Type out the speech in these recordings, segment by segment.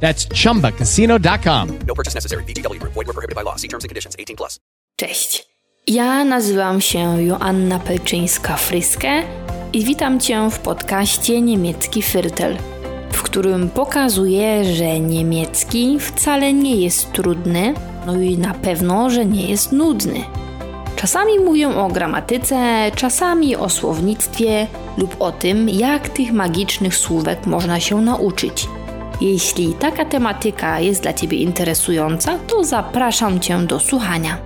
That's chumbacasino.com. No purchase necessary. VGW Group. Void were prohibited by law. See terms and conditions. 18 plus. Cześć. Ja nazywam się Joanna Pelczyńska-Fryskę i witam Cię w podcaście Niemiecki Firtel, w którym pokazuję, że niemiecki wcale nie jest trudny, no i na pewno, że nie jest nudny. Czasami mówię o gramatyce, czasami o słownictwie lub o tym, jak tych magicznych słówek można się nauczyć. Jeśli taka tematyka jest dla Ciebie interesująca, to zapraszam Cię do słuchania.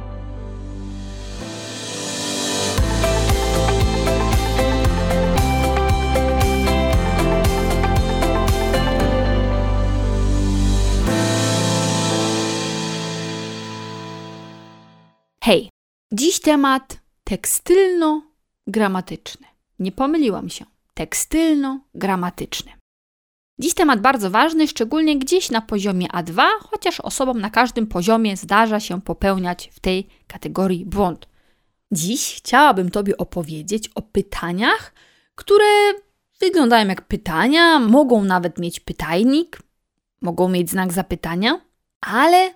Hej, dziś temat tekstylno-gramatyczny. Nie pomyliłam się. Tekstylno-gramatyczny. Dziś temat bardzo ważny, szczególnie gdzieś na poziomie A2, chociaż osobom na każdym poziomie zdarza się popełniać w tej kategorii błąd. Dziś chciałabym Tobie opowiedzieć o pytaniach, które wyglądają jak pytania, mogą nawet mieć pytajnik, mogą mieć znak zapytania, ale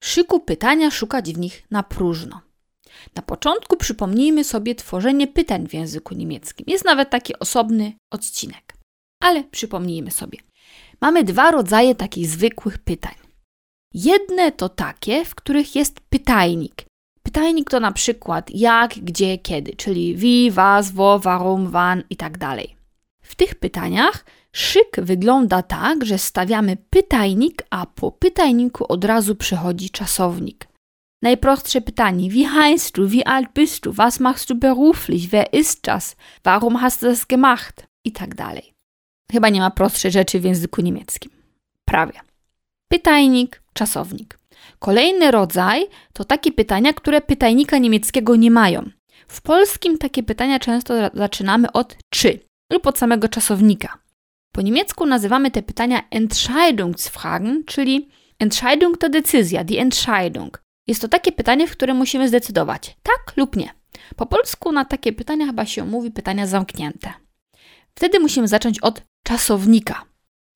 szyku pytania szukać w nich na próżno. Na początku przypomnijmy sobie tworzenie pytań w języku niemieckim. Jest nawet taki osobny odcinek. Ale przypomnijmy sobie. Mamy dwa rodzaje takich zwykłych pytań. Jedne to takie, w których jest pytajnik. Pytajnik to na przykład jak, gdzie, kiedy, czyli wie, was, wo, warum, wann i tak dalej. W tych pytaniach szyk wygląda tak, że stawiamy pytajnik, a po pytajniku od razu przychodzi czasownik. Najprostsze pytanie: Wie heißt du? Wie alt bist du? Was machst du beruflich? Wer ist das? Warum hast du das gemacht? I tak dalej. Chyba nie ma prostszej rzeczy w języku niemieckim. Prawie. Pytajnik, czasownik. Kolejny rodzaj to takie pytania, które pytajnika niemieckiego nie mają. W polskim takie pytania często zaczynamy od czy lub od samego czasownika. Po niemiecku nazywamy te pytania Entscheidungsfragen, czyli Entscheidung to decyzja, die Entscheidung. Jest to takie pytanie, w którym musimy zdecydować tak lub nie. Po polsku na takie pytania chyba się mówi pytania zamknięte. Wtedy musimy zacząć od czasownika.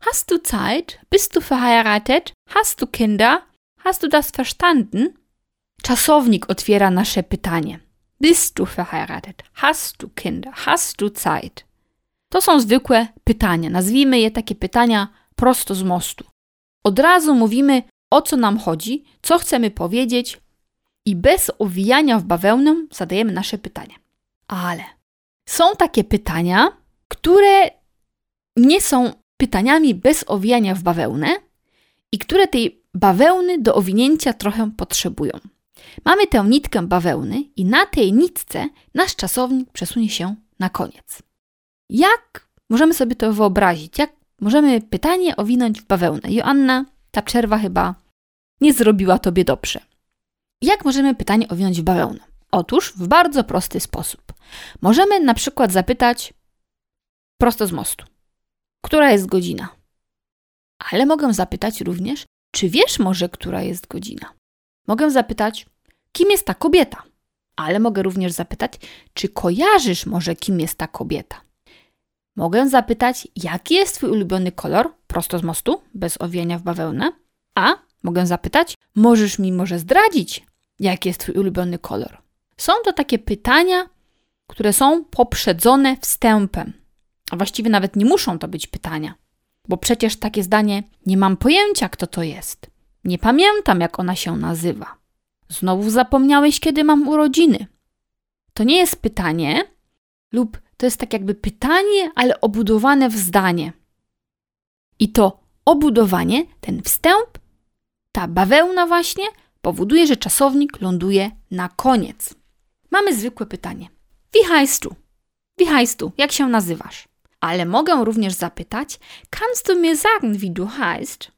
Hast du Zeit? Bist du verheiratet? Hast du Kinder? Hast du das verstanden? Czasownik otwiera nasze pytanie. Bist du verheiratet? Hast du Kinder? Hast du Zeit? To są zwykłe pytania. Nazwijmy je takie pytania prosto z mostu. Od razu mówimy, o co nam chodzi, co chcemy powiedzieć i bez owijania w bawełnę zadajemy nasze pytania. Ale są takie pytania, które nie są pytaniami bez owijania w bawełnę i które tej bawełny do owinięcia trochę potrzebują. Mamy tę nitkę bawełny i na tej nitce nasz czasownik przesunie się na koniec. Jak możemy sobie to wyobrazić? Jak możemy pytanie owinąć w bawełnę? Joanna, ta przerwa chyba nie zrobiła tobie dobrze. Jak możemy pytanie owinąć w bawełnę? Otóż w bardzo prosty sposób. Możemy na przykład zapytać prosto z mostu. Która jest godzina? Ale mogę zapytać również, czy wiesz może, która jest godzina? Mogę zapytać, kim jest ta kobieta? Ale mogę również zapytać, czy kojarzysz może, kim jest ta kobieta? Mogę zapytać, jaki jest Twój ulubiony kolor, prosto z mostu, bez owijania w bawełnę. A mogę zapytać, możesz mi może zdradzić, jaki jest Twój ulubiony kolor? Są to takie pytania, które są poprzedzone wstępem. A właściwie nawet nie muszą to być pytania, bo przecież takie zdanie nie mam pojęcia, kto to jest. Nie pamiętam, jak ona się nazywa. Znowu zapomniałeś, kiedy mam urodziny. To nie jest pytanie, lub to jest tak jakby pytanie, ale obudowane w zdanie. I to obudowanie, ten wstęp, ta bawełna właśnie, powoduje, że czasownik ląduje na koniec. Mamy zwykłe pytanie. Heißt du? Jak się nazywasz? Ale mogę również zapytać: Kannst du mir sagen, wie du heißt?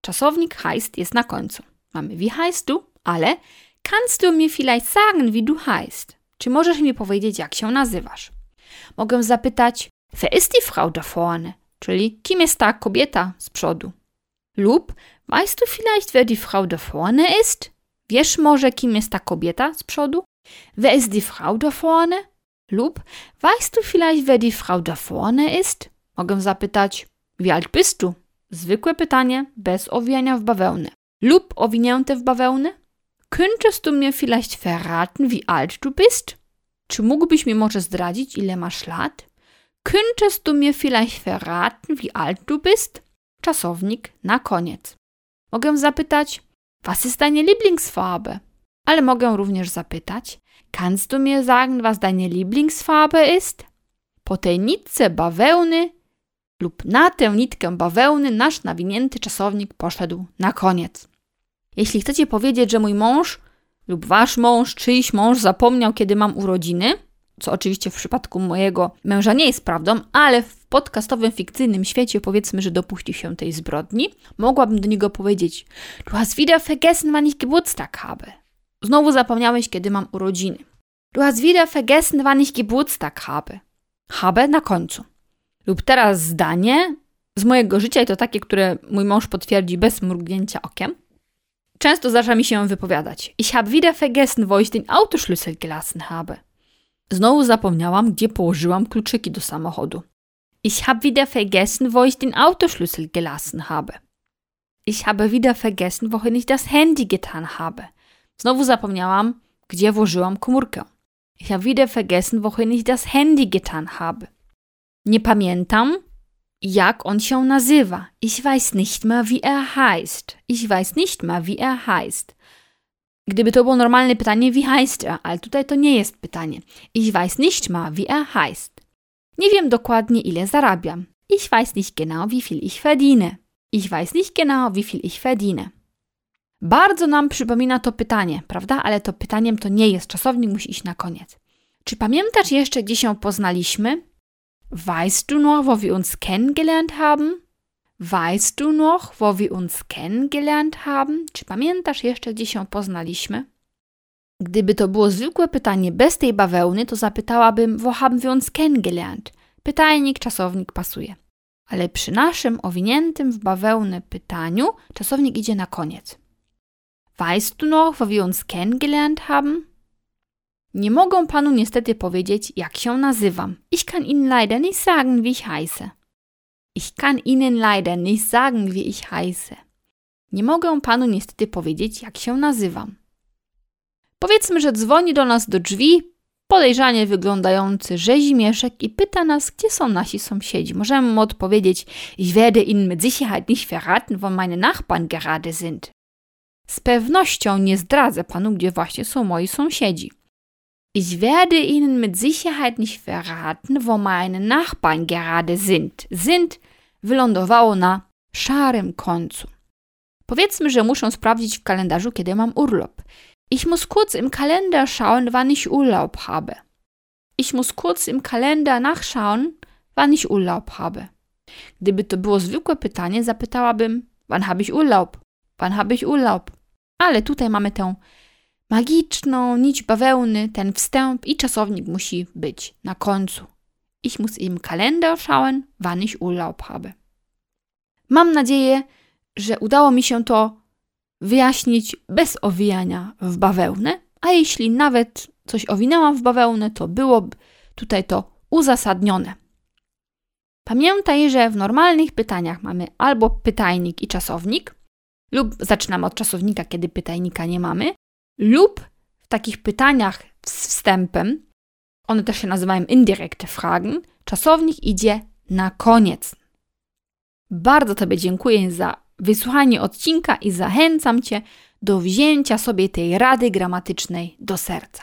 Czasownik heißt jest na końcu. Mamy wie heißt du, ale Kannst du mir vielleicht sagen, wie du heißt? Czy możesz mi powiedzieć, jak się nazywasz? Mogę zapytać, wer ist die Frau da vorne? Czyli kim jest ta kobieta z przodu? Lub, weißt du vielleicht, wer die Frau da vorne ist? Wiesz może, kim jest ta kobieta z przodu? Wer ist die Frau da vorne? Lub, weißt du vielleicht, wer die Frau da vorne ist? Mogę zapytać, wie alt bist du? Zwykłe pytanie, bez owijania w bawełnę. Lub owinięte w bawełnę? Könntest du mir vielleicht verraten, wie alt du bist? Czy mógłbyś mi może zdradzić, ile masz lat? Könntest du mir vielleicht verraten, wie alt du bist? Czasownik na koniec. Mogę zapytać, was ist deine Lieblingsfarbe? Ale mogę również zapytać, kannst du mir sagen, was deine Lieblingsfarbe ist? Po tej nitce bawełny lub na tę nitkę bawełny nasz nawinięty czasownik poszedł na koniec. Jeśli chcecie powiedzieć, że mój mąż lub wasz mąż, czyjś mąż zapomniał, kiedy mam urodziny, co oczywiście w przypadku mojego męża nie jest prawdą, ale w podcastowym, fikcyjnym świecie powiedzmy, że dopuścił się tej zbrodni, mogłabym do niego powiedzieć: Du hast wieder vergessen, wann ich Geburtstag habe. Znowu zapomniałeś, kiedy mam urodziny. Du hast wieder vergessen, wann ich Geburtstag habe. Habe na końcu. Lub teraz zdanie z mojego życia i to takie, które mój mąż potwierdzi bez mrugnięcia okiem. Często zdarza mi się wypowiadać. Ich habe wieder vergessen, wo ich den Autoschlüssel gelassen habe. Znowu zapomniałam, gdzie położyłam kluczyki do samochodu. Ich habe wieder vergessen, wo ich den Autoschlüssel gelassen habe. Ich habe wieder vergessen, wohin ich das Handy getan habe. Znowu zapomniałam, gdzie włożyłam komórkę. Ich habe wieder vergessen, wohin ich das Handy getan habe. Nie pamiętam, jak on się nazywa. Ich weiß nicht mehr, wie er heißt. Ich weiß nicht mehr, wie er heißt. Gdyby to było normalne pytanie, wie heißt er, ale tutaj to nie jest pytanie. Ich weiß nicht mehr, wie er heißt. Nie wiem dokładnie, ile zarabiam. Ich weiß nicht genau, wie viel ich verdiene. Ich weiß nicht genau, wie viel ich verdiene. Bardzo nam przypomina to pytanie, prawda? Ale to pytaniem to nie jest. Czasownik musi iść na koniec. Czy pamiętasz jeszcze, gdzie się poznaliśmy? Weißt du noch, wo wir uns kennengelernt haben? Weißt du noch, wo wir uns kennengelernt haben? Czy pamiętasz jeszcze, gdzie się poznaliśmy? Gdyby to było zwykłe pytanie bez tej bawełny, to zapytałabym, wo haben wir uns kennengelernt? Pytajnik, czasownik pasuje. Ale przy naszym owiniętym w bawełnę pytaniu czasownik idzie na koniec. Weißt du noch, wo wir uns kennengelernt haben? Nie mogę panu niestety powiedzieć, jak się nazywam. Ich kann Ihnen leider nicht sagen, wie ich heiße. Ich kann Ihnen leider nicht sagen, wie ich heiße. Nie mogę panu niestety powiedzieć, jak się nazywam. Powiedzmy, że dzwoni do nas do drzwi podejrzanie wyglądający rzezimieszek i pyta nas, gdzie są nasi sąsiedzi. Możemy mu odpowiedzieć, ich werde Ihnen mit Sicherheit nicht verraten, wo meine Nachbarn gerade sind. Z pewnością nie zdradzę panu, gdzie właśnie są moi sąsiedzi. Ich werde Ihnen mit Sicherheit nicht verraten, wo meine Nachbarn gerade sind. Sind wylądowało na szarym końcu. Powiedzmy, że muszę sprawdzić w kalendarzu, kiedy mam urlop. Ich muss kurz im Kalender schauen, wann ich Urlaub habe. Ich muss kurz im Kalender nachschauen, wann ich Urlaub habe. Gdyby to było zwykłe pytanie, zapytałabym, wann habe ich Urlaub? Wann habe ich Urlaub? Ale tutaj mamy tę magiczną nić bawełny, ten wstęp i czasownik musi być na końcu. Ich muss im Kalender schauen, wann ich Urlaub habe. Mam nadzieję, że udało mi się to wyjaśnić bez owijania w bawełnę, a jeśli nawet coś owinęłam w bawełnę, to było tutaj to uzasadnione. Pamiętaj, że w normalnych pytaniach mamy albo pytajnik i czasownik, lub zaczynamy od czasownika, kiedy pytajnika nie mamy, lub w takich pytaniach z wstępem, one też się nazywają indirekte Fragen, czasownik idzie na koniec. Bardzo Tobie dziękuję za wysłuchanie odcinka i zachęcam Cię do wzięcia sobie tej rady gramatycznej do serca.